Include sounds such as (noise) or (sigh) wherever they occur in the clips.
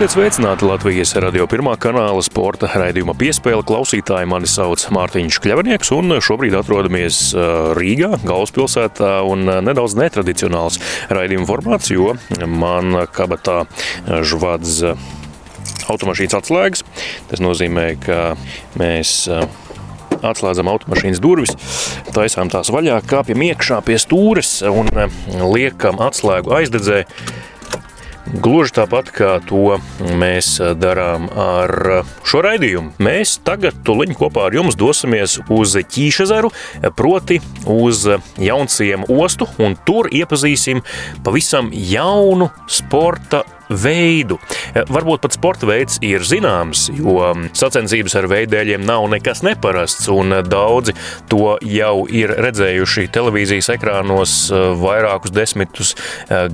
Esiet sveicināti Latvijas radio pirmā kanāla sporta raidījuma piespēle klausītāji. Mani sauc Mārtiņš Kļavnieks un šobrīd atrodamies Rīgā, galvaspilsētā un nedaudz netradicionāls raidījuma formāts, jo man kabatā žvadz automašīnas atslēgas. Tas nozīmē, ka mēs atslēdzam automašīnas durvis, taisām tās vaļā, kāpjam iekšā pie stūres un liekam atslēgu aizdedzē Gluži tāpat kā to mēs darām ar šo raidījumu. Mēs tagad tuliņ kopā ar jums dosimies uz Ķīšezeru, proti uz Jaunciem ostu, un tur iepazīsim pavisam jaunu sporta veidu. Varbūt pat sporta veids ir zināms, jo sacensības ar veidēļiem nav nekas neparasts, un daudzi to jau ir redzējuši televīzijas ekrānos vairākus desmitus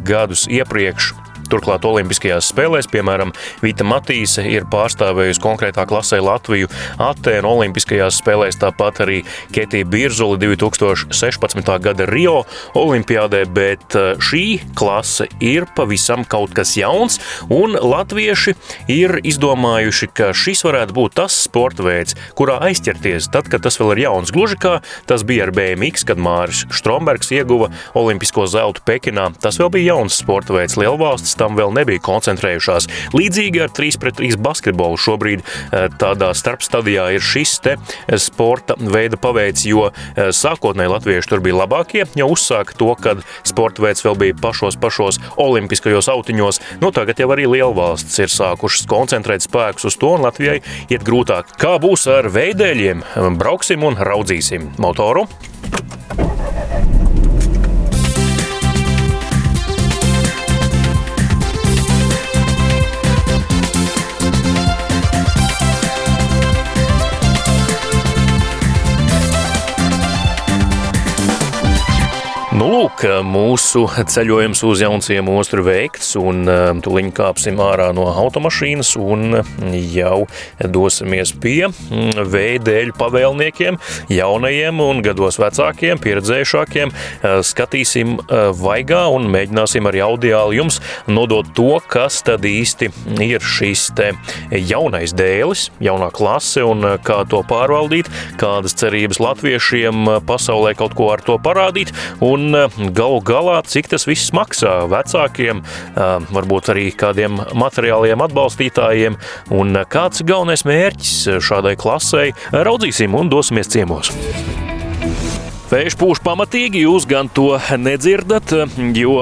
gadus iepriekš. Turklāt Olimpiskajās spēlēs, piemēram, Vita Matīse ir pārstāvējusi konkrētā klasē Latviju Atēnu Olimpiskajās spēlēs, tāpat arī Ketija Birzuli 2016. gada Rio Olimpiādē, bet eh, šī klase ir pavisam kaut kas jauns, un latvieši ir izdomājuši, ka šis varētu būt tas sporta veids, kurā aizķerties tad, kad tas vēl ir jauns. Gluži kā tas bija ar BMX, kad Māris Strombergs ieguva olimpisko zeltu Pekinā. Tas vēl bija jauns sporta veids Lielvalsts tam vēl nebija koncentrējušās. Līdzīgi ar 3 pret 3 basketbolu šobrīd eh, tādā starpstadijā ir šis te eh, sporta veida paveids, jo eh, sākotnēji latvieši tur bija labākie, jau uzsāka to, kad sporta veids vēl bija pašos pašos olimpiskajos autiņos. Nu, tagad jau arī lielvalsts ir sākušas koncentrēt spēkus uz to, un Latvijai iet grūtāk. Kā būs ar veidēļiem? Brauksim un raudzīsim motoru. Lūk, mūsu ceļojums uz Jaunciem ostru veikts, un um, tuliņ kāpsim ārā no automašīnas un jau dosimies pie mm, veidēļu pavēlniekiem, jaunajiem un gados vecākiem, pieredzējušākiem. Uh, skatīsim uh, vaigā un mēģināsim arī audiāli jums nodot to, kas tad īsti ir šis te jaunais dēlis, jaunā klase un uh, kā to pārvaldīt, kādas cerības latviešiem pasaulē kaut ko ar to parādīt. Un galu galā, cik tas viss maksā vecākiem, varbūt arī kādiem materiāliem atbalstītājiem, un kāds ir galvenais mērķis šādai klasei, raudzīsim un dosimies ciemos. Vējš pūš pamatīgi, jūs gan to nedzirdat, jo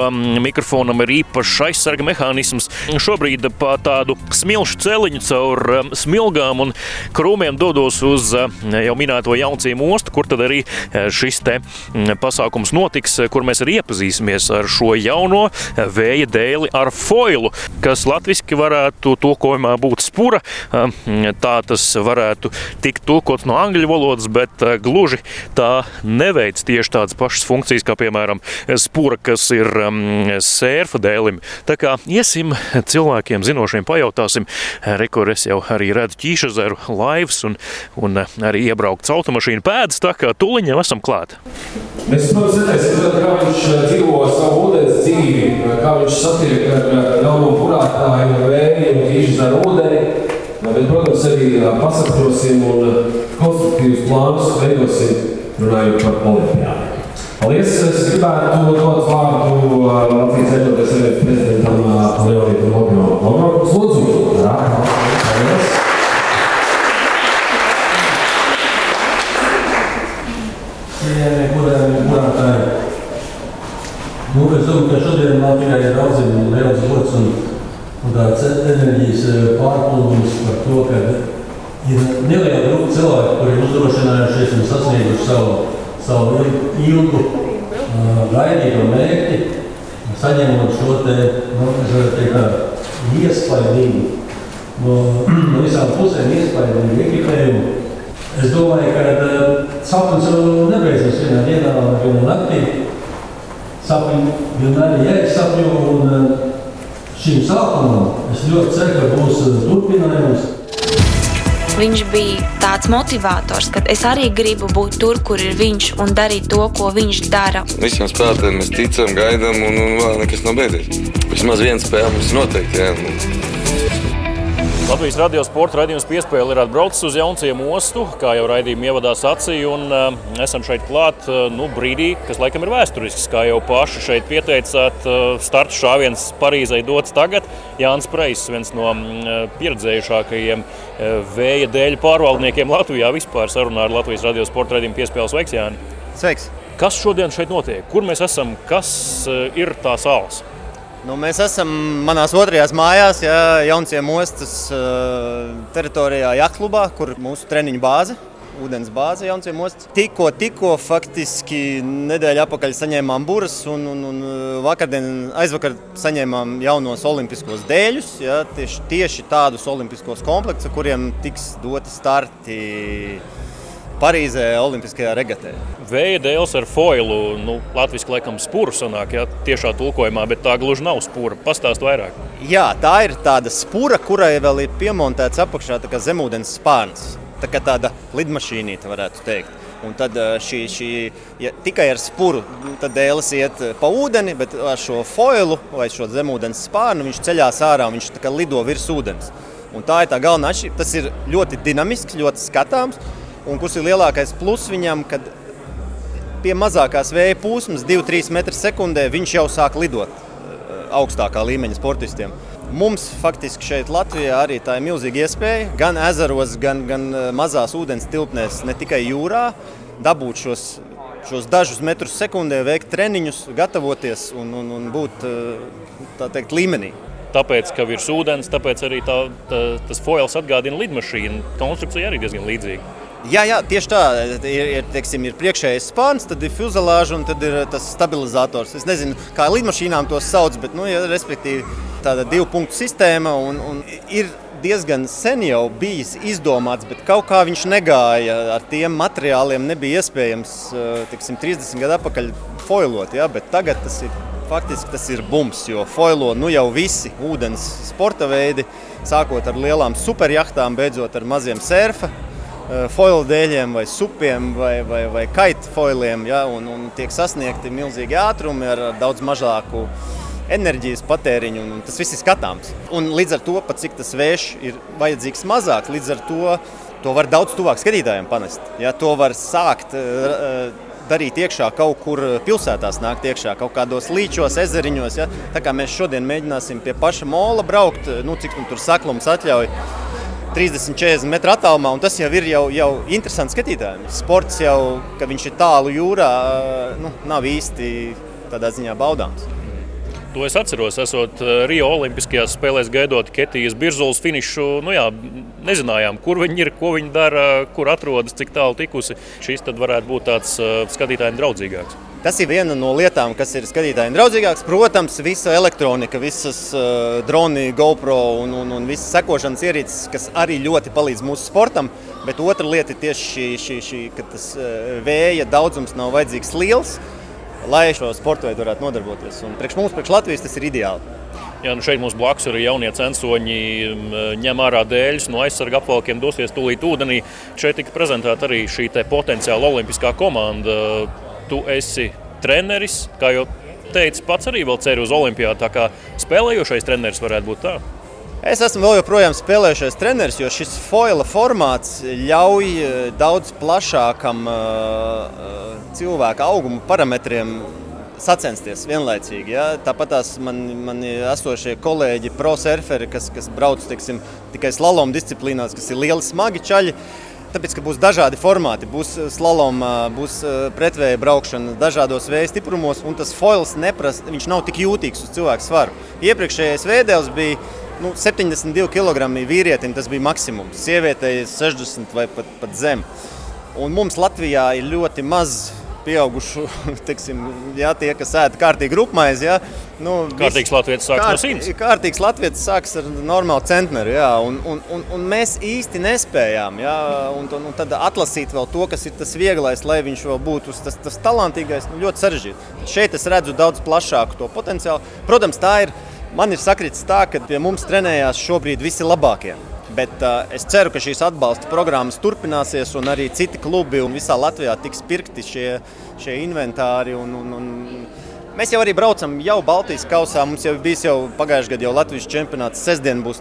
mikrofonam ir īpašs aizsarga mehānisms. Šobrīd pa tādu smilšu celiņu caur um, smilgām un krūmiem dodos uz uh, jau minēto jauncīm ostu, kur tad arī uh, šis te mm, pasākums notiks, kur mēs arī iepazīsimies ar šo jauno vēja dēli ar foilu, kas latviski varētu tulkojumā būt spura. Um, tā tas varētu tikt tulkots no angļu valodas, bet uh, gluži tā nevar neveic tieši tādas pašas funkcijas, kā piemēram spura, kas ir um, sērfa dēlim. Tā kā iesim cilvēkiem zinošiem pajautāsim, rekur es jau arī redzu ķīšazeru laivas un, un arī iebraukts automašīnu pēdas, tā kā tuliņam esam klāt. Mēs, protams, redzēsim, kā viņš uh, dzīvo savu ūdens dzīvi, kā viņš satiek ar galveno purātāju vēju un ķīšazeru ūdeni. Bet, protams, arī uh, pasakļosim un uh, konstruktīvus plānus veidosim runājot par olimpiādu. Paldies! Es gribētu dot vārdu uh, Latvijas Eiropas Savienības prezidentam uh, Leonītam Logano. Logano, lūdzu! Jā, paldies! Cienījamie, godājamie burātāji! Nu, es domāju, ka šodien man tikai ir audzina liels gods un, un tāds enerģijas uh, pārplūdums par to, ka ir neliela grupa cilvēku, kuri ir uzdrošinājušies un sasnieguši savu, savu ilgu uh, gaidīto mērķi, saņemot šo te, nu, teikt, iespaidīgu, no, no visām pusēm iespaidīgu ekipējumu. Es domāju, ka uh, sapnis jau nebeidzas vienā dienā, vienā naktī. Sapņi vienmēr ir jāizsapņo, un uh, šim sākumam es ļoti ceru, ka būs turpinājums. Viņš bija tāds motivators, ka es arī gribu būt tur, kur ir viņš un darīt to, ko viņš dara. Visiem spēlētājiem mēs ticam, gaidām, un, un vēl nekas nav beidzies. Vismaz viena spēle mums noteikti. Jā. Latvijas radio sporta raidījums piespēle ir atbraucis uz Jaunciemu ostu, kā jau raidījuma ievadā sacīja, un uh, esam šeit klāt uh, nu, brīdī, kas laikam ir vēsturisks, kā jau paši šeit pieteicāt. Uh, starta šāviens Parīzai dots tagad. Jānis Preis, viens no uh, pieredzējušākajiem uh, vēja dēļ pārvaldniekiem Latvijā vispār sarunā ar Latvijas radio sporta raidījumu piespēles Sveiks, Jāni! Sveiks! Kas šodien šeit notiek? Kur mēs esam? Kas uh, ir tās salas? Nu, mēs esam manās otrajās mājās, ja, Jaunciem ostas teritorijā, Jaklubā, kur mūsu treniņu bāze. Vodens bāze Jaunciem ostas. Tikko, tikko faktiski nedēļa atpakaļ saņēmām buras, un, un, un vakardien, aizvakar saņēmām jaunos olimpiskos dēļus. Ja, tieši, tieši tādus olimpiskos komplektus, kuriem tiks doti starti Parīzē Olimpiskajā regatē. Vēja dēls ar foilu, nu, latviešu laikam spūru sanāk, ja tiešā tulkojumā, bet tā gluži nav spūra. Pastāst vairāk. Jā, tā ir tāda spūra, kurai vēl ir piemontēts apakšā tā zemūdens spārns. Tā kā tāda lidmašīnīte varētu teikt. Un tad šī, šī ja tikai ar spuru dēlis iet pa ūdeni, bet ar šo foilu vai šo zemūdens spārnu viņš ceļās ārā un viņš lido virs ūdens. Un tā ir tā galvenā atšķirība. Tas ir ļoti dinamisks, ļoti skatāms. Un kurš ir lielākais pluss viņam, kad pie mazākās vēja plūsmas, 2-3 m2, viņš jau sāk lidot augstākā līmeņa sportistiem. Mums faktiski šeit Latvijā arī tā ir milzīga iespēja gan ezeros, gan, gan mazās ūdens tilpnēs, ne tikai jūrā, dabūt šos, šos dažus metrus sekundē, veikt treniņus, gatavoties un, un, un būt teikt, līmenī. Tāpēc, ka virs ūdens, tāpēc arī tā, tā, tas foils atgādina lidmašīnu. Konstrukcija arī diezgan līdzīga. Jā, jā, tieši tā. Ir, ir, teiksim, ir priekšējais spāns, tad ir fuzilāža un tad ir tas stabilizators. Es nezinu, kā lidmašīnām to sauc, bet, nu, ja, respektīvi, tāda divu punktu sistēma un, un ir diezgan sen jau bijis izdomāts, bet kaut kā viņš negāja. Ar tiem materiāliem nebija iespējams tiksim, 30 gadu atpakaļ foilot. Ja? Tagad tas ir faktiski tas ir bums, jo foilo nu jau visi ūdens sporta veidi, sākot ar lielām superjachtām, beidzot ar maziem surfa Eh, foilu dēļiem, vai supiem, vai, vai, vai kaitu foiliem. Ja, un, un tiek sasniegti milzīgi ātrumi ar daudz mazāku enerģijas patēriņu, un, tas viss ir skatāms. Un līdz ar to, pat cik tas vējš ir vajadzīgs mazāks, līdz ar to to var daudz tuvāk skatītājiem panest. Ja, to var sākt uh, darīt iekšā kaut kur pilsētās, nākt iekšā kaut kādos līčos, ezeriņos. Ja. Tā kā mēs šodien mēģināsim pie paša mola braukt, nu, cik nu tur saklums atļauj 30, 40 metru attālumā, un tas jau ir jau, jau interesants skatītājiem. Sports jau, ka viņš ir tālu jūrā, nu, nav īsti tādā ziņā baudāms. To es atceros, esot Rio Olimpiskajās spēlēs, gaidot Ketijas Birzulas finišu. Nu jā, nezinājām, kur viņi ir, ko viņi dara, kur atrodas, cik tālu tikusi. Šis tad varētu būt tāds skatītājiem draudzīgāks. Tas ir viena no lietām, kas ir skatītājiem draudzīgāks. Protams, visa elektronika, visas uh, droni, GoPro un, un, un visas sekošanas ierīces, kas arī ļoti palīdz mūsu sportam. Bet otra lieta ir tieši šī, šī, šī ka tas uh, vēja daudzums nav vajadzīgs liels, lai šo sporta veidu varētu nodarboties. Un priekš mums, priekš Latvijas, tas ir ideāli. Jā, nu šeit mums blakus ir jaunie censoņi, ņem ārā dēļus, no aizsarga apvalkiem dosies tūlīt ūdenī. Šeit tika prezentēta arī šī potenciāla olimpiskā komanda tu esi treneris, kā jau teicu, pats arī vēl ceru uz olimpiādu. Tā kā spēlējošais treneris varētu būt tā. Es esmu vēl joprojām spēlējušais treneris, jo šis foila formāts ļauj eh, daudz plašākam uh, cilvēka auguma parametriem sacensties vienlaicīgi. Ja? Tāpat tās man, man esošie kolēģi, pro surferi, kas, kas brauc teiksim, tikai slalom disciplīnās, kas ir lieli smagi čaļi. Tāpēc, ka būs dažādi formāti, būs eh, slaloma, būs eh, pretvēja braukšana dažādos vēja stiprumos, un tas foils neprasa, viņš nav tik jūtīgs uz cilvēku svaru. Iepriekšējais vēdēls bija nu, 72 kg vīrietim, tas bija maksimums. Sievietei 60 vai pat, pat zem. Un mums Latvijā ir ļoti maz pieaugušu, (laughs) teiksim, jā, tie, kas ēda kārtīgi rupmaizi. Jā, nu, kārtīgs latvijas sāks kārt, no simts. Kārtīgs latvijas sāks ar normālu centneri, jā, un, un, un, un mēs īsti nespējām, jā, un, un, un tad atlasīt vēl to, kas ir tas vieglais, lai viņš vēl būtu tas, tas talantīgais, nu, ļoti sarežģīti. Šeit es redzu daudz plašāku to potenciālu. Protams, tā ir, man ir sakritis tā, ka pie mums trenējās šobrīd visi labākie. Bet uh, es ceru, ka šīs atbalsta programmas turpināsies, un arī citi klubi un visā Latvijā tiks pirkti šie, šie inventāri un, un, un Mēs jau arī braucam jau Baltijas kausā. Mums jau bija gadā jau Latvijas čempionāts. Sestdien būs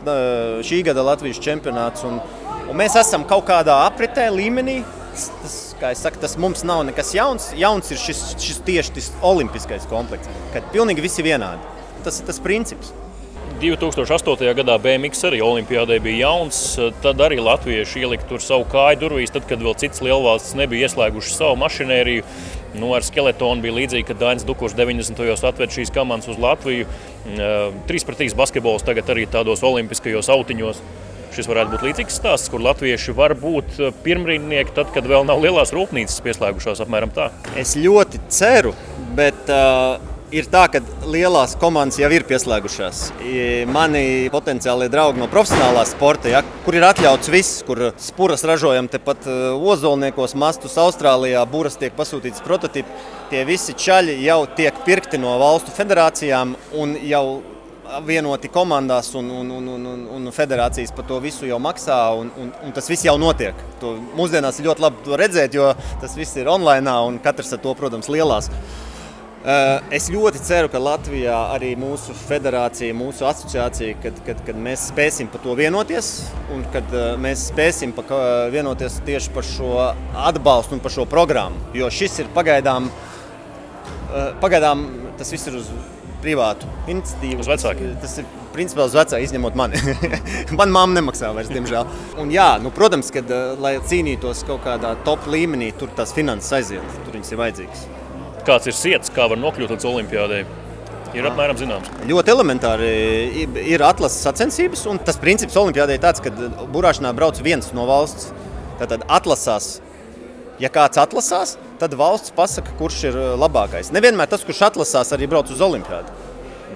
šī gada Latvijas čempionāts. Un, un mēs esam kaut kādā apritē līmenī. Tas, jau teicu, tas mums nav nekas jauns. Jauns ir šis, šis tieši tas olimpiskais komplekss, kad pilnīgi visi vienādi. Tas ir tas princips. 2008. gadā BMX arī Olimpijādē bija jauns. Tad arī latvieši ielika tur savu kāju durvīs, tad, kad vēl citas lielvalstis nebija ieslēgušas savu mašinēriju. Nu, ar skeletonu bija līdzīgi, kad Dainis Dukurs 90. gados atveda šīs komandas uz Latviju. 3 pret 3 basketbols tagad arī tādos olimpiskajos autiņos. Šis varētu būt līdzīgs stāsts, kur latvieši var būt pirmrīdnieki, tad, kad vēl nav lielās rūpnīcas pieslēgušās apmēram tā. Es ļoti ceru, bet uh, ir tā, ka lielās komandas jau ir pieslēgušās. Mani potenciālie draugi no profesionālā sporta, ja, kur ir atļauts viss, kur spuras ražojam tepat e, ozolniekos, mastus Austrālijā, būras tiek pasūtītas prototypi. Tie visi čaļi jau tiek pirkti no valstu federācijām un jau vienoti komandās, un, un, un, un, un federācijas par to visu jau maksā. Un, un, un tas viss jau notiek. To mūsdienās ir ļoti labi redzēt, jo tas viss ir online, un katrs ar to, protams, lielās. Eh, es ļoti ceru, ka Latvijā arī mūsu federācija, mūsu asociācija, kad, kad, kad mēs spēsim par to vienoties, un kad eh, mēs spēsim vienoties tieši par šo atbalstu un par šo programmu. Jo šis ir pagaidām, eh, pagaidām tas viss ir uz privātu iniciatīvu. Uz vecākiem. Tas ir principā uz vecāku, izņemot mani. (laughs) Man mamma nemaksā vairs, diemžēl. Un, jā, nu, protams, ka, lai cīnītos kaut kādā top līmenī, tur tās finanses aiziet, tur viņas ir vajadzīgas kāds ir sirds, kā var nokļūt līdz olimpiādai. Ir apmēram zināms. Ļoti elementāri ir atlases sacensības, un tas princips olimpiādē ir tāds, ka burāšanā brauc viens no valsts. Tad atlasās, ja kāds atlasās, tad valsts pasaka, kurš ir labākais. Nevienmēr tas, kurš atlasās, arī brauc uz olimpiādu.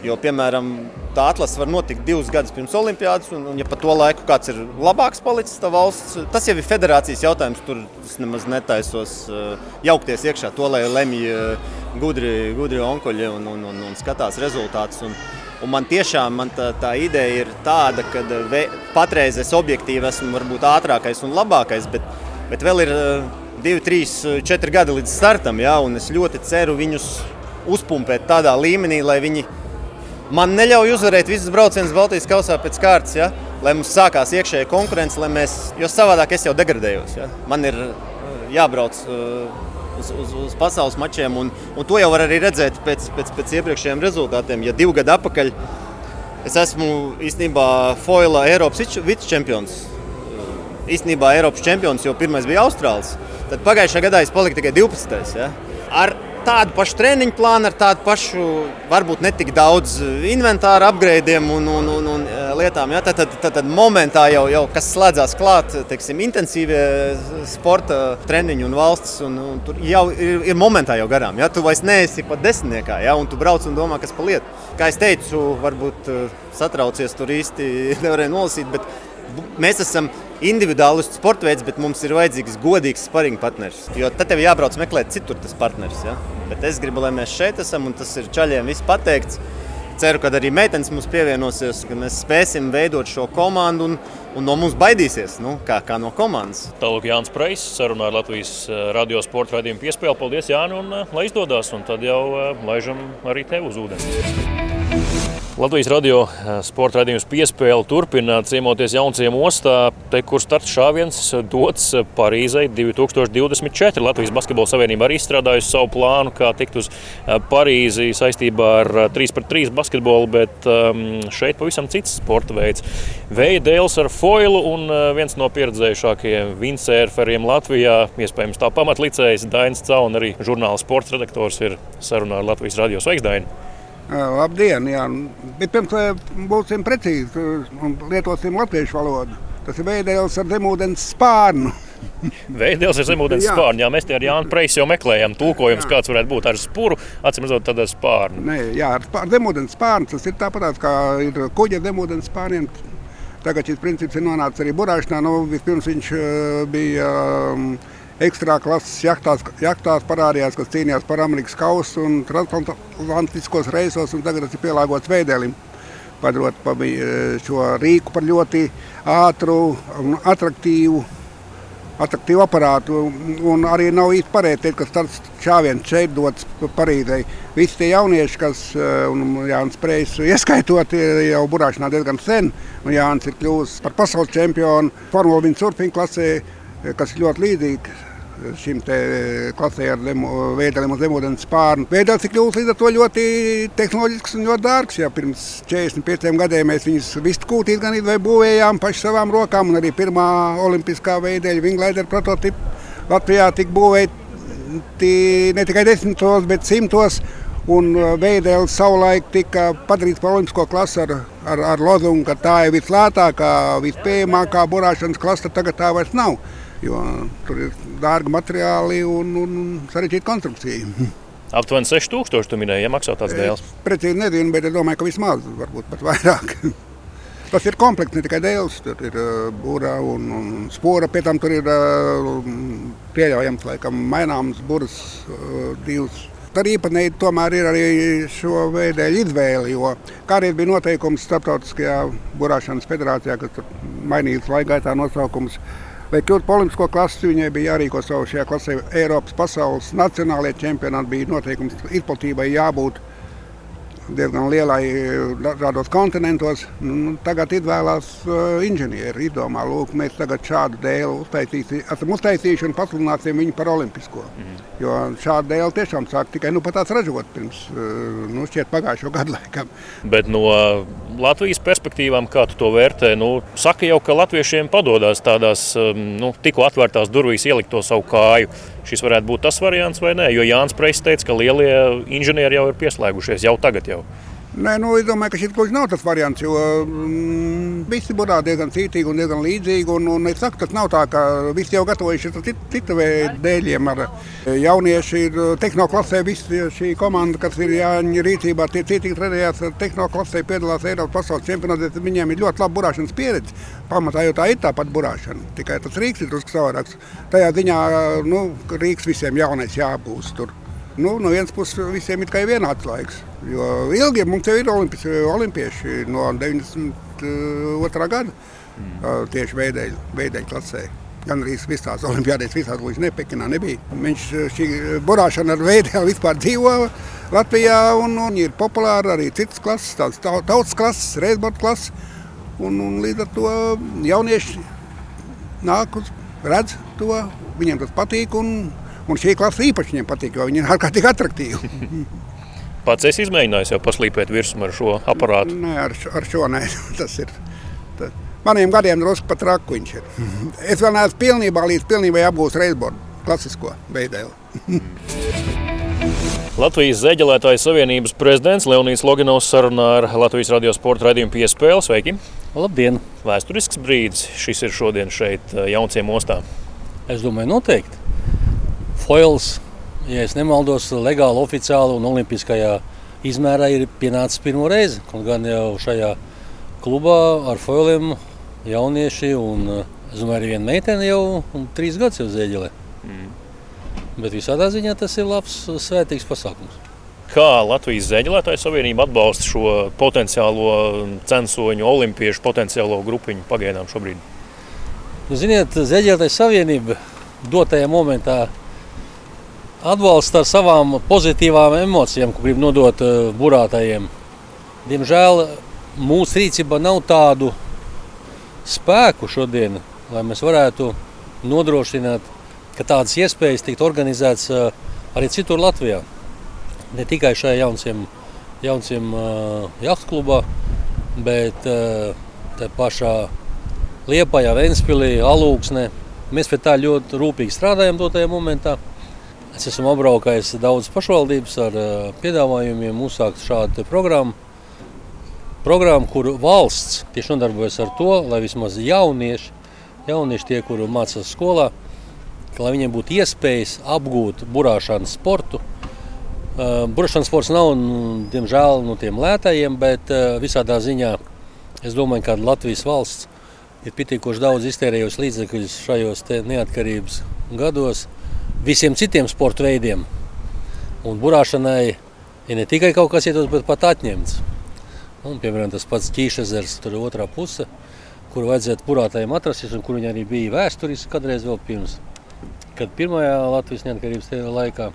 Jo, piemēram, tā atlase var notikt divus gadus pirms Olimpijas, un, un ja pa to laiku kāds ir labāks palicis, tad valsts, tas jau ir federācijas jautājums. Tur es nemaz netaisos uh, jaukties iekšā to, lai lemj uh, gudri, gudri onkuļi un, un, un, un skatās rezultātus. Un, un man tiešām man tā, tā ideja ir tāda, ka ve, patreiz es objektīvi esmu varbūt ātrākais un labākais, bet, bet vēl ir uh, divi, trīs, četri gadi līdz startam, ja, es ļoti ceru viņus uzpumpēt tādā līmenī, lai viņi man neļauj uzvarēt visus braucienus Baltijas kausā pēc kārtas, ja? lai mums sākās iekšēja konkurence, lai mēs, jo savādāk es jau degradējos. Ja? Man ir uh, jābrauc uh, uz, uz, uz pasaules mačiem, un, un to jau var arī redzēt pēc, pēc, pēc iepriekšējiem rezultātiem. Ja divu gadu atpakaļ es esmu īstenībā Foila Eiropas vicečempions. Uh, īstenībā Eiropas čempions, jo pirmais bija Austrāls. Tad pagājušajā gadā es paliku tikai 12. Ja? Ar tādu pašu treniņu plānu, ar tādu pašu, varbūt ne tik daudz inventāra upgradeiem un, un, un, un e, lietām. Ja? Tad, tad, tad, tad momentā jau, jau kas slēdzās klāt, teiksim, intensīvie sporta treniņi un valsts, un, un tur jau ir, ir momentā jau garām. Ja? Tu vairs neesi pat desmitniekā, ja? un tu brauc un domā, kas pa lietu. Kā es teicu, varbūt satraucies tur īsti (laughs) nevarēja nolasīt, bet mēs esam individuāls sporta veids, bet mums ir vajadzīgs godīgs sparring partneris. Jo tad tev jābrauc meklēt citur tas partneris. Ja? Bet es gribu, lai mēs šeit esam, un tas ir čaļiem viss pateikts. Ceru, ka arī meitenes mums pievienosies, ka mēs spēsim veidot šo komandu un, un no mums baidīsies, nu, kā, kā no komandas. Tālāk Jānis Preis sarunā ar Latvijas eh, radio sporta raidījumu piespēli. Paldies, Jāni, un eh, lai izdodas, un tad jau eh, laižam arī tev uz ūdeni. Latvijas radio eh, sporta raidījums piespēle turpina ciemoties jaunciem ostā, te, kur starts šāviens dots Parīzai 2024. Latvijas Basketbola Savienība arī izstrādājusi savu plānu, kā tikt uz eh, Parīzi saistībā ar 3 pret 3 basketbolu, bet um, šeit pavisam cits sporta veids. Veja dēls ar foilu un eh, viens no pieredzējušākajiem windsurferiem Latvijā, iespējams tā pamatlicējs Dainis Cau un arī žurnāla sports redaktors ir sarunā ar Latvijas radio Sveiksdaini. Labdien! Jā. Bet pirms būsim precīzi un lietosim latviešu valodu. Tas ir veidojums ar zemūdens spārnu. (laughs) Veidojums ar zemūdens spārnu. Jā, mēs te ar Jānu Preisu jau meklējam tulkojums, kāds varētu būt ar spuru, atcīm redzot, tad ar spārnu. Nē, jā, ar spār, zemūdens spārnu tas ir tāpat kā ir kuģa zemūdens spārniem. Tagad šis princips ir nonācis arī burāšanā. Nu, vispirms viņš bija. Um, ekstrā klases jachtās, jachtās parādījās, kas cīnījās par Amerikas kausu un transatlantiskos reisos, un tagad tas ir pielāgots veidēlim. Padarot šo rīku par ļoti ātru un attraktīvu. attraktīvu aparātu. Un arī nav īsti pareizi teikt, ka tas šāviens šeit dots Parīzē. Visi tie jaunieši, kas Jānis Preis ieskaitot, ir jau burāšanā diezgan sen. Un Jānis ir kļuvis par pasaules čempionu Formula 1 surfing klasē, kas ir ļoti līdzīgs šim klasē ar veideliem uz zemūdens spārnu. Veidels ir kļuvis līdz ar to ļoti tehnoloģisks un ļoti dārgs. Ja pirms 45 gadiem mēs viņus vistu kūtīt gan vai būvējām paši savām rokām, un arī pirmā olimpiskā veideļa Vinglaider prototipa Latvijā tika būvēti ne tikai desmitos, bet simtos. Un veidēlis savulaik tika padarīts par olimpisko klasi ar, ar, ar lozungu, ka tā ir vislētākā, vispējamākā burāšanas klase. Tagad tā vairs nav jo tur ir dārgi materiāli un, un sarežģīta konstrukcija. Aptuveni 6000 tu minēji, ja maksā tāds dēls. Es precīzi nezinu, bet es domāju, ka vismaz, varbūt pat vairāk. (laughs) Tas ir komplekss, ne tikai dēls. Tur ir uh, būra un, un spora. Pēc tam tur ir uh, pieļaujams, laikam, maināms būras divas. Tad īpatnēji tomēr ir arī šo veidu izvēle, jo kādreiz bija noteikums starptautiskajā burāšanas federācijā, kas mainījās laika gaitā nosaukums. Lai kļūtu par olimpisko klasi, viņai bija jārīko savu šajā klasē Eiropas, pasaules, nacionālajie čempionāti. Bija noteikums, izplatībai jābūt diezgan lielai dažādos kontinentos. Nu, tagad izvēlās uh, inženieri. Izdomā, lūk, mēs tagad šādu dēlu uztaisīsim, esam uztaisījuši un pasludināsim viņu par olimpisko. Mm. Jo šādu dēlu tiešām sāk tikai nu, tās ražot pirms uh, nu, šķiet pagājušo gadu laikam. Bet no Latvijas perspektīvām, kā tu to vērtē, nu, saka jau, ka latviešiem padodas tādās um, nu, tikko atvērtās durvīs ielikt to savu kāju. Šis varētu būt tas variants vai nē, jo Jānis Preis teica, ka lielie inženieri jau ir pieslēgušies jau tagad. Jau. Nē, nu, es domāju, ka šis gluži nav tas variants, jo mm, visi burā diezgan cītīgi un diezgan līdzīgi. Un, un es saku, tas nav tā, ka visi jau gatavojušies cit, citu veidu dēļiem. Ar jaunieši ir tehnoklasē, visi šī komanda, kas ir jāņem rīcībā, tie cītīgi trenējās tehnoklasē, piedalās Eiropas pasaules čempionātē. Viņiem ir ļoti laba burāšanas pieredze. Pamatā jau tā ir tāpat burāšana, tikai tas rīks ir drusku savādāks. Tajā ziņā nu, rīks visiem jaunais jābūst tur. Nu, no vienas puses, visiem ir vienāds laiks. Jo ilgi mums jau ir olimpies, olimpieši no 92. gada mm. tieši veideļu klasē. Gan arī visās olimpiādēs, visās gluži ne Pekinā nebija. Viņš šī burāšana ar veidēlu vispār dzīvo Latvijā un, un ir populāra arī citas klases, tādas tautas klases, reizbordu klases. Un, un līdz ar to jaunieši nāk uz, redz to, viņiem tas patīk. Un, Un šī klase īpaši viņiem patīk, jo viņi ir ārkārtīgi attraktīvi. (laughs) Pats es izmēģināju jau paslīpēt virsmu ar šo aparātu. Nē, ar, ar šo nē. (laughs) Tas ir. Tas. Maniem gadiem drusku pat raku viņš ir. (laughs) Es vēl neesmu pilnībā līdz pilnībai apgūst reizbordu klasisko veidēlu. Latvijas Zeģelētāju savienības prezidents Leonīds Loginovs sarunā ar Latvijas radio sporta raidījumu piespēli. Sveiki! Labdien! Vēsturisks brīdis šis ir šodien šeit Jaunciem ostā. Es domāju, noteikti foils, ja nemaldos, legāli, oficiāli un olimpiskajā izmērā ir pienācis pirmo reizi. Kaut gan jau šajā klubā ar foiliem jaunieši un es domāju, arī viena meitene jau trīs gadus jau zēģelē. Mm. Bet visādā ziņā tas ir labs, svētīgs pasākums. Kā Latvijas Zēģelētāju savienība atbalsta šo potenciālo censoņu, olimpiešu potenciālo grupiņu pagaidām šobrīd? Nu, ziniet, Zēģelētāju savienība dotajā momentā atbalsta ar savām pozitīvām emocijām, ko grib nodot uh, burātājiem. Diemžēl mūsu rīcībā nav tādu spēku šodien, lai mēs varētu nodrošināt, ka tādas iespējas tikt organizētas uh, arī citur Latvijā. Ne tikai šajā jaunciem, jaunciem uh, jachtklubā, bet te pašā Liepājā, Ventspilī, Alūksnē. Mēs pie tā ļoti rūpīgi strādājam dotajā momentā. Es esmu apbraukājis daudzas pašvaldības ar uh, piedāvājumiem uzsākt šādu programmu. Programmu, kur valsts tieši nodarbojas ar to, lai vismaz jaunieši, jaunieši tie, kuri mācās skolā, lai viņiem būtu iespējas apgūt burāšanas sportu. Uh, burāšanas sports nav, nu, diemžēl, no tiem lētajiem, bet uh, visādā ziņā es domāju, ka Latvijas valsts ir pietiekoši daudz iztērējusi līdzekļus šajos neatkarības gados visiem citiem sporta veidiem. Un burāšanai ir ne tikai kaut kas iedos, bet pat atņemts. Un, piemēram, tas pats ķīšezers, tur ir otrā puse, kur vajadzētu burātājiem atrasties un kur viņi arī bija vēsturiski kādreiz vēl pirms, kad pirmajā Latvijas neatkarības laikā.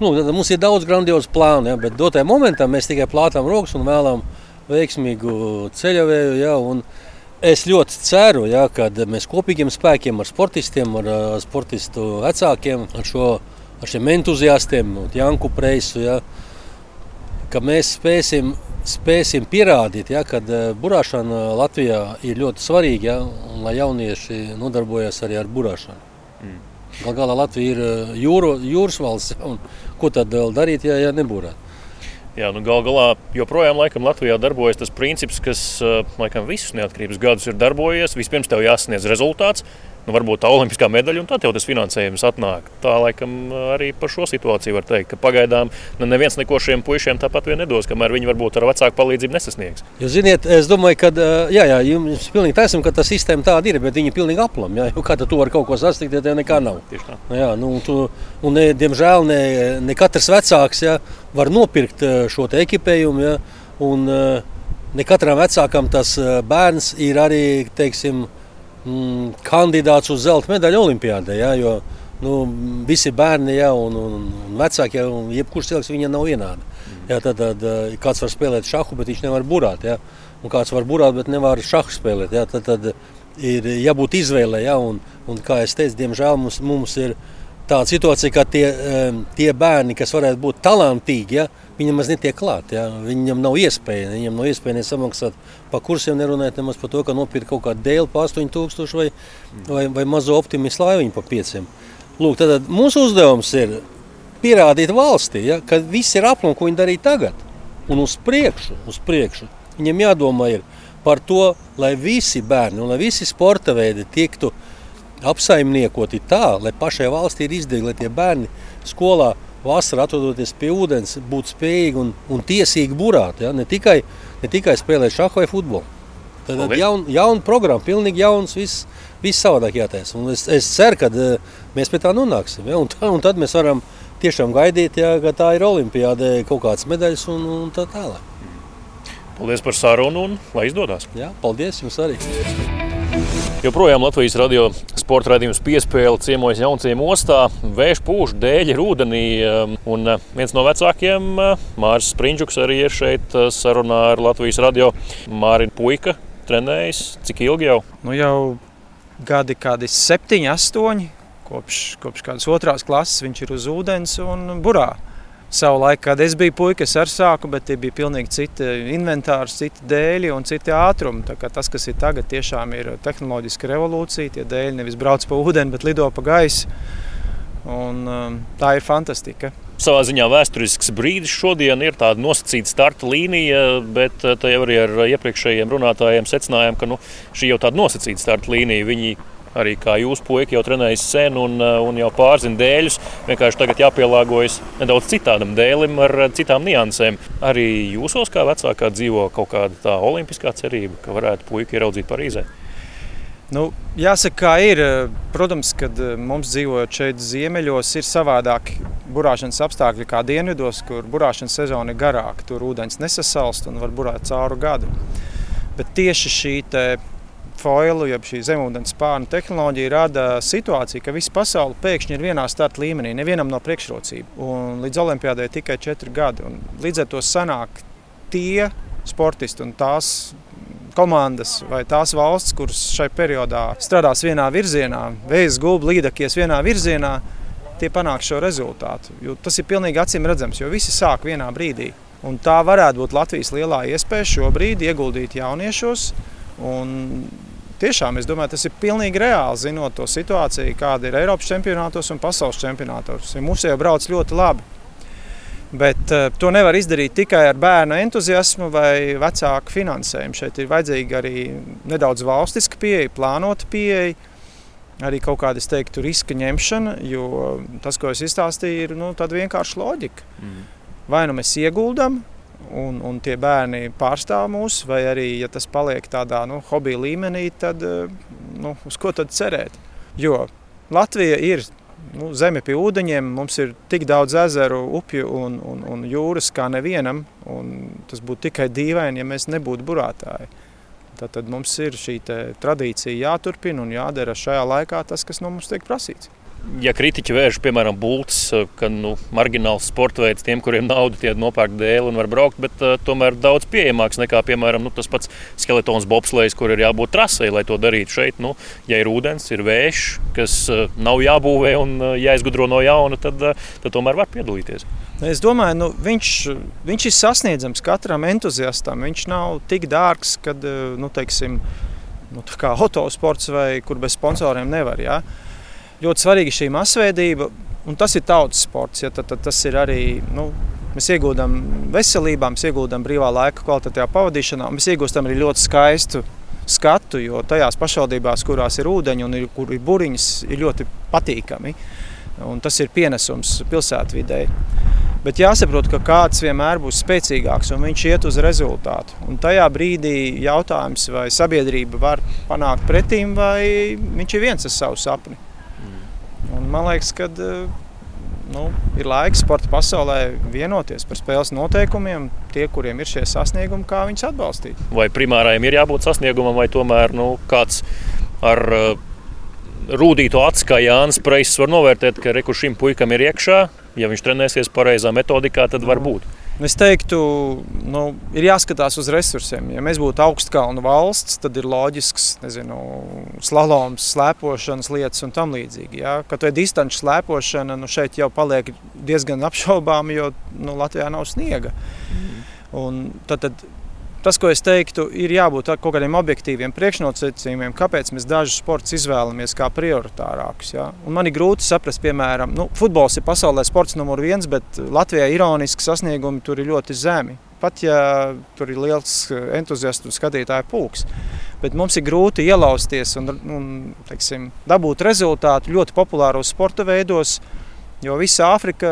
Nu, tad mums ir daudz grandiozu plānu, ja, bet dotajā momentā mēs tikai plātām rokas un vēlam veiksmīgu ceļavēju. Ja, un es ļoti ceru, ja, ka mēs kopīgiem spēkiem ar sportistiem, ar sportistu vecākiem, ar, šo, ar šiem entuziastiem, Janku Preisu, ja, ka mēs spēsim spēsim pierādīt, ja, ka burāšana Latvijā ir ļoti svarīga, ja, un lai jaunieši nodarbojas arī ar burāšanu. Mm. Galu galā Latvija ir jūro, jūras valsts, un ko tad darīt, ja, ja nebūrētu? Jā, nu gal galā joprojām laikam, Latvijā darbojas tas princips, kas laikam visus neatkarības gadus ir darbojies. Vispirms tev jāsasniedz rezultāts, nu, varbūt tā olimpiskā medaļa, un tad jau tas finansējums atnāk. Tā laikam arī par šo situāciju var teikt, ka pagaidām nu, neviens neko šiem puišiem tāpat vien nedos, kamēr viņi varbūt ar vecāku palīdzību nesasniegs. Jūs ziniet, es domāju, ka jā, jā, jums pilnīgi taisnība, ka tā sistēma tāda ir, bet viņi ir pilnīgi aplam. Jā, kā tu vari kaut ko sasniegt, ja tev nekā nav? Tieši tā. Jā, nu, tu, un ne, diemžēl ne, ne katrs vecāks jā, var nopirkt šo ekipējumu. Jā, un, Ne katram vecākam tas bērns ir arī teiksim, mm, kandidāts uz zelta medaļu Olimpijādē. Ja, jo, nu, visi bērni ja, un, un, un vecāki, ja, un jebkurš cilvēks viņam nav vienādi. Ja, tad, tad kāds var spēlēt šahu, bet viņš nevar burāt. Ja, un kāds var burāt, bet nevar šahu spēlēt. Ja, tad, tad ir jābūt izvēlei. Ja, un, un, kā jau teicu, diemžēl mums, mums ir tāda situācija, ka tie, tie bērni, kas varētu būt talantīgi, ja, viņam maz netiek klāt. Ja. Viņam nav iespēja, viņam nav iespēja samaksāt par kursiem, nerunājot nemaz par to, ka nopirkt kaut kādu dēlu par 8000 vai, vai, vai mazo optimistu laiviņu par 5. Lūk, tad mūsu uzdevums ir pierādīt valstī, ja, ka viss ir aplams, ko viņi darīja tagad. Un uz priekšu, uz priekšu. Viņam jādomā ir par to, lai visi bērni un lai visi sporta veidi tiktu apsaimniekoti tā, lai pašai valstī ir izdevīgi, lai tie bērni skolā vasarā atrodoties pie ūdens, būt spējīgi un, un tiesīgi burāt. Ja? Ne, tikai, ne tikai spēlēt šādu vai futbolu. Tad ir jauna jaun programma, pilnīgi jauns, viss, viss savādāk jātaisa. Un es, es ceru, ka uh, mēs pie tā nonāksim. Ja? Un, tā, un tad mēs varam tiešām gaidīt, ja, ka tā ir olimpiāde, kaut kādas medaļas un, un tā tālāk. Paldies par sarunu un lai izdodas. Jā, paldies jums arī. Joprojām Latvijas radio sporta raidījums piespēle ciemojas Jaunciem ostā. Vējš pūš, dēļi ir ūdenī. Um, un uh, viens no vecākiem, uh, Mārcis Sprindžuks, arī ir šeit uh, sarunā ar Latvijas radio. Mārina Puika trenējas. Cik ilgi jau? Nu jau gadi kādi septiņi, astoņi. Kopš, kopš kādas otrās klases viņš ir uz ūdens un burā. Savu laiku, kad es biju puika, es arī sāku, bet tie bija pilnīgi citi inventāri, citi dēļi un citi ātrumi. Tas, kas ir tagad, tiešām ir tehnoloģiska revolūcija. Tie dēļi nevis brauc pa ūdeni, bet lido pa gaisu. Un, um, tā ir fantastika. Savā ziņā vēsturisks brīdis šodien ir tāda nosacīta starta līnija, bet uh, tā jau arī ar iepriekšējiem runātājiem secinājām, ka nu, šī jau tāda nosacīta starta līnija. Viņi Arī kā jūs, puiši, jau trenējat sen un, uh, un jau pārzina dēļus. Vienkārši tagad jāpielāgojas nedaudz citādam dēlim, ar citām niansēm. Arī jūsos, kā vecākā, dzīvo kaut kāda tā olimpiskā cerība, ka varētu puiši ieraudzīt Parīzē. Nu, jāsaka, kā ir. Protams, kad mums dzīvojot šeit, ziemeļos, ir savādāki burāšanas apstākļi kā dienvidos, kur burāšanas sezona ir garāka. Tur ūdens nesasalst un var burāt cauru gadu. Bet tieši šī foilu, jeb šī zemūdens spārnu tehnoloģija rada situāciju, ka visa pasaule pēkšņi ir vienā starta līmenī, nevienam no priekšrocību. Un līdz olimpiādai tikai četri gadi. Un līdz ar to sanāk tie sportisti un tās komandas vai tās valsts, kuras šai periodā strādās vienā virzienā, vējas gulbi līdakies vienā virzienā, tie panāk šo rezultātu. Jo tas ir pilnīgi acīm redzams, jo visi sāk vienā brīdī. Un tā varētu būt Latvijas lielā iespēja šobrīd ieguldīt jauniešos. Un tiešām es domāju, tas ir pilnīgi reāli, zinot to situāciju, kāda ir Eiropas čempionātos un pasaules čempionātos. Ja mums jau brauc ļoti labi. Bet uh, to nevar izdarīt tikai ar bērnu entuziasmu vai vecāku finansējumu. Šeit ir vajadzīga arī nedaudz valstiska pieeja, plānota pieeja, arī kaut kāda, es teiktu, riska ņemšana. Jo tas, ko es izstāstīju, ir nu, vienkārši loģika. Mm. Vai nu mēs ieguldām, un, un tie bērni pārstāv mūs, vai arī, ja tas paliek tādā nu, hobija līmenī, tad eh, nu, uz ko tad cerēt? Jo Latvija ir nu, zeme pie ūdeņiem, mums ir tik daudz ezeru, upju un, un, un jūras kā nevienam, un tas būtu tikai dīvaini, ja mēs nebūtu burātāji. Tad mums ir šī tradīcija jāturpina un jādara šajā laikā tas, kas no mums tiek prasīts ja kritiķi vērš, piemēram, būtis, eh, ka nu, marģināls sporta veids tiem, kuriem nauda tie nopērk dēli un var braukt, bet uh, tomēr daudz pieejamāks nekā, piemēram, nu, tas pats skeletons bobslēgs, kur ir jābūt trasei, lai to darītu šeit. Nu, ja ir ūdens, ir vējš, kas uh, nav jābūvē un uh, jāizgudro no jauna, tad, uh, tad tomēr var piedalīties. Es domāju, nu, viņš, viņš ir sasniedzams katram entuziastam. Viņš nav tik dārgs, kad, nu, teiksim, nu, kā autosports vai kur bez sponsoriem nevar. Ja? Ļoti svarīga šī masveidība, un tas ir tautas sports. Ja, tad, tad tas ir arī. Nu, Mēs iegūstam veselībā, mēs iegūstam brīvā laika kvalitātē pavadīšanā, un mēs iegūstam arī ļoti skaistu skatu, jo tajās pašvaldībās, kurās ir ūdeņi un ir, kur ir buriņas, ir ļoti patīkami. Un tas ir pienesums pilsētvidē. Bet jāsaprot, ka kāds vienmēr būs spēcīgāks un viņš iet uz rezultātu. Un tajā brīdī jautājums, vai sabiedrība var panākt pretīm, vai viņš ir viens ar savu sapni. Un man liekas, ka eh, nu, ir laiks sporta pasaulē vienoties par spēles noteikumiem, tie, kuriem ir šie sasniegumi, kā viņus atbalstīt. Vai primārajam ir jābūt sasniegumam, vai tomēr nu, kāds ar uh, rūtīto acu, kā Jānis Preis, var novērtēt, ka reku šim puikam ir iekšā, ja viņš trenēsies pareizā metodikā, tad var būt. Es teiktu, nu, ir jāskatās uz resursiem. Ja mēs būtu augstkalnu valsts, tad ir loģisks, nezinu, slaloms, slēpošanas lietas un tam līdzīgi. Ja? Kad vai distanču slēpošana, nu šeit jau paliek diezgan apšaubāma, jo nu, Latvijā nav sniega. Mm. Un tad, tad Tas, ko es teiktu, ir jābūt kaut kādiem objektīviem priekšnosacījumiem, kāpēc mēs dažus sportus izvēlamies kā prioritārākus. Ja? Un man ir grūti saprast, piemēram, nu, futbols ir pasaulē sports numur viens, bet Latvijā ironiski sasniegumi tur ir ļoti zemi. Pat ja tur ir liels entuziastu un skatītāju pulks. Bet mums ir grūti ielausties un, un teiksim, dabūt rezultātu ļoti populāros sporta veidos, Jo visa Āfrika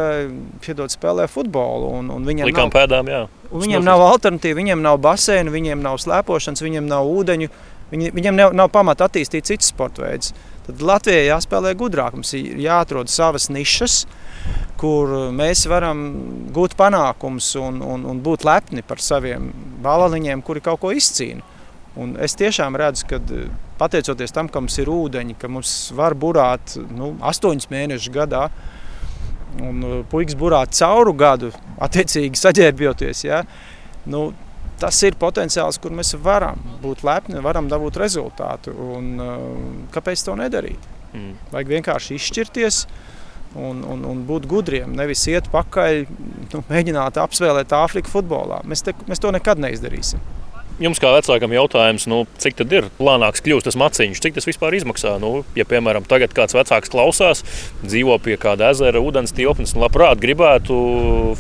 piedod, spēlē futbolu. Un, un Likām nav, pēdām, jā. Viņiem nav alternatīva, viņiem nav baseina, viņiem nav slēpošanas, viņiem nav ūdeņu. Viņi, viņiem nav, nav pamata attīstīt citas sporta veidus. Tad Latvijai jāspēlē gudrāk. Mums ir jāatrod savas nišas, kur mēs varam gūt panākumus un, un, un būt lepni par saviem balaniņiem, kuri kaut ko izcīna. Un es tiešām redzu, ka pateicoties tam, ka mums ir ūdeņi, ka mums var burāt nu, astoņus mēnešus gadā, un uh, puikas burā cauru gadu, attiecīgi saģērbjoties. Ja? Nu, tas ir potenciāls, kur mēs varam būt lepni, varam dabūt rezultātu. Un, uh, kāpēc to nedarīt? Mm. Vajag vienkārši izšķirties un, un, un būt gudriem. Nevis iet pakaļ, nu, mēģināt apspēlēt Āfriku futbolā. Mēs, te, mēs to nekad neizdarīsim. Jums kā vecākam jautājums, nu, cik tad ir plānāks kļūst tas maciņš, cik tas vispār izmaksā? Nu, ja, piemēram, tagad kāds vecāks klausās, dzīvo pie kāda ezera, ūdens tilpnes un labprāt gribētu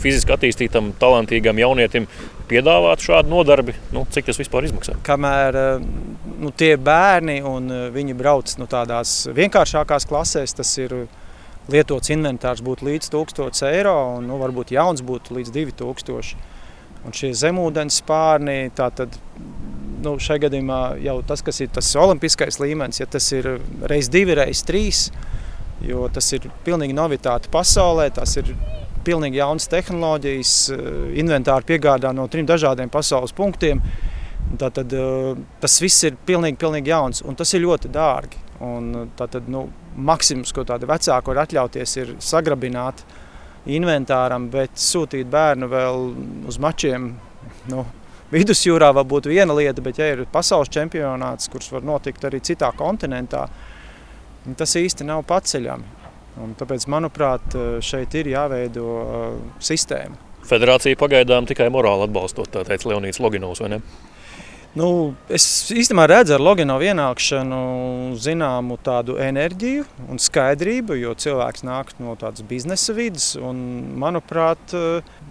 fiziski attīstītam, talantīgam jaunietim piedāvāt šādu nodarbi, nu, cik tas vispār izmaksā? Kamēr eh, nu, tie bērni un eh, viņi brauc nu, tādās vienkāršākās klasēs, tas ir lietots inventārs būtu līdz 1000 eiro un nu, varbūt jauns būtu līdz 2000. Un šie zemūdens spārni, tātad nu, šajā gadījumā jau tas, kas ir tas olimpiskais līmenis, ja tas ir reiz divi, reiz trīs, jo tas ir pilnīgi novitāte pasaulē, tas ir pilnīgi jaunas tehnoloģijas, inventāri piegādā no trim dažādiem pasaules punktiem. Tātad, tas viss ir pilnīgi, pilnīgi jauns un tas ir ļoti dārgi. Un tātad, nu, maksimums, ko tādi vecāki var atļauties, ir sagrabināt uh, inventāram, bet sūtīt bērnu vēl uz mačiem. Nu, Vidusjūrā var būt viena lieta, bet, ja ir pasaules čempionāts, kurš var notikt arī citā kontinentā, tas īsti nav paceļami. Un tāpēc, manuprāt, šeit ir jāveido sistēma. Federācija pagaidām tikai morāli atbalstot, tā teica Leonīds Loginovs, vai ne? Nu, es īstenībā redzu ar Logano ienākšanu zināmu tādu enerģiju un skaidrību, jo cilvēks nāk no tādas biznesa vidas. Manuprāt,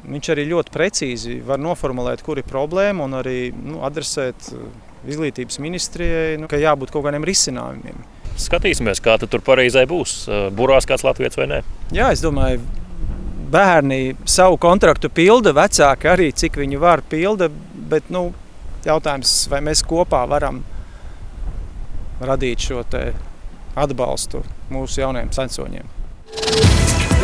viņš arī ļoti precīzi var noformulēt, kur ir problēma un arī nu, adresēt izglītības ministrijai, nu, ka jābūt kaut kādiem risinājumiem. Skatīsimies, kā tur pareizai būs. Burās kāds latviečs vai nē? Jā, es domāju, bērni savu kontraktu pilda, vecāki arī cik viņi var pilda. Bet, nu, jautājums, vai mēs kopā varam radīt šo atbalstu mūsu jaunajiem sensoņiem.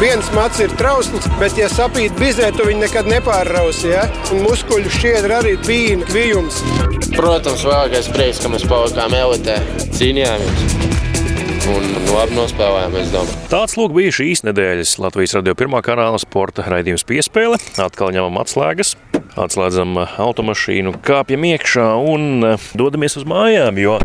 Viens mats ir trausls, bet, ja sapīt bizē, tu viņu nekad nepārrausi. Ja? Un muskuļu šķiedra arī bija kvijums. Protams, vēlākais prieks, ka mēs palikām elitē, cīnījāmies un labi nospēlējām. Tāds lūk bija šīs nedēļas Latvijas radio pirmā kanāla sporta raidījums piespēle. Atkal ņemam atslēgas. Atslēdzam automašīnu, kāpjam iekšā un dodamies uz mājām, jo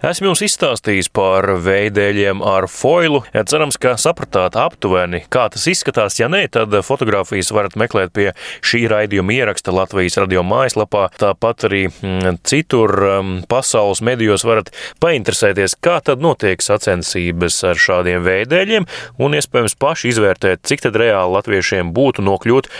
Esmu jums izstāstījis par veidēļiem ar foilu. Ja cerams, ka sapratāt aptuveni, kā tas izskatās. Ja nē, tad fotografijas varat meklēt pie šī raidījuma ieraksta Latvijas radio mājaslapā. Tāpat arī mm, citur um, pasaules medijos varat painteresēties, kā tad notiek sacensības ar šādiem veidēļiem un iespējams paši izvērtēt, cik tad reāli latviešiem būtu nokļūt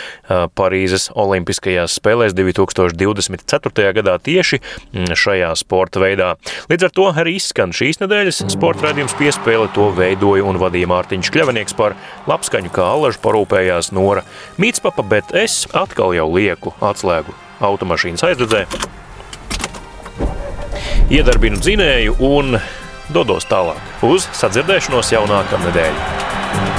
Parīzes Olimpiskajās spēlēs 2024. gadā tieši mm, šajā sporta veidā. Līdz ar to arī izskan šīs nedēļas sporta raidījums piespēle. To veidoja un vadīja Mārtiņš Kļavinieks par labskaņu, kā allažu parūpējās Nora Mītspapa, bet es atkal jau lieku atslēgu automašīnas aizdedzē, iedarbinu dzinēju un dodos tālāk uz sadzirdēšanos jau nākamnedēļ.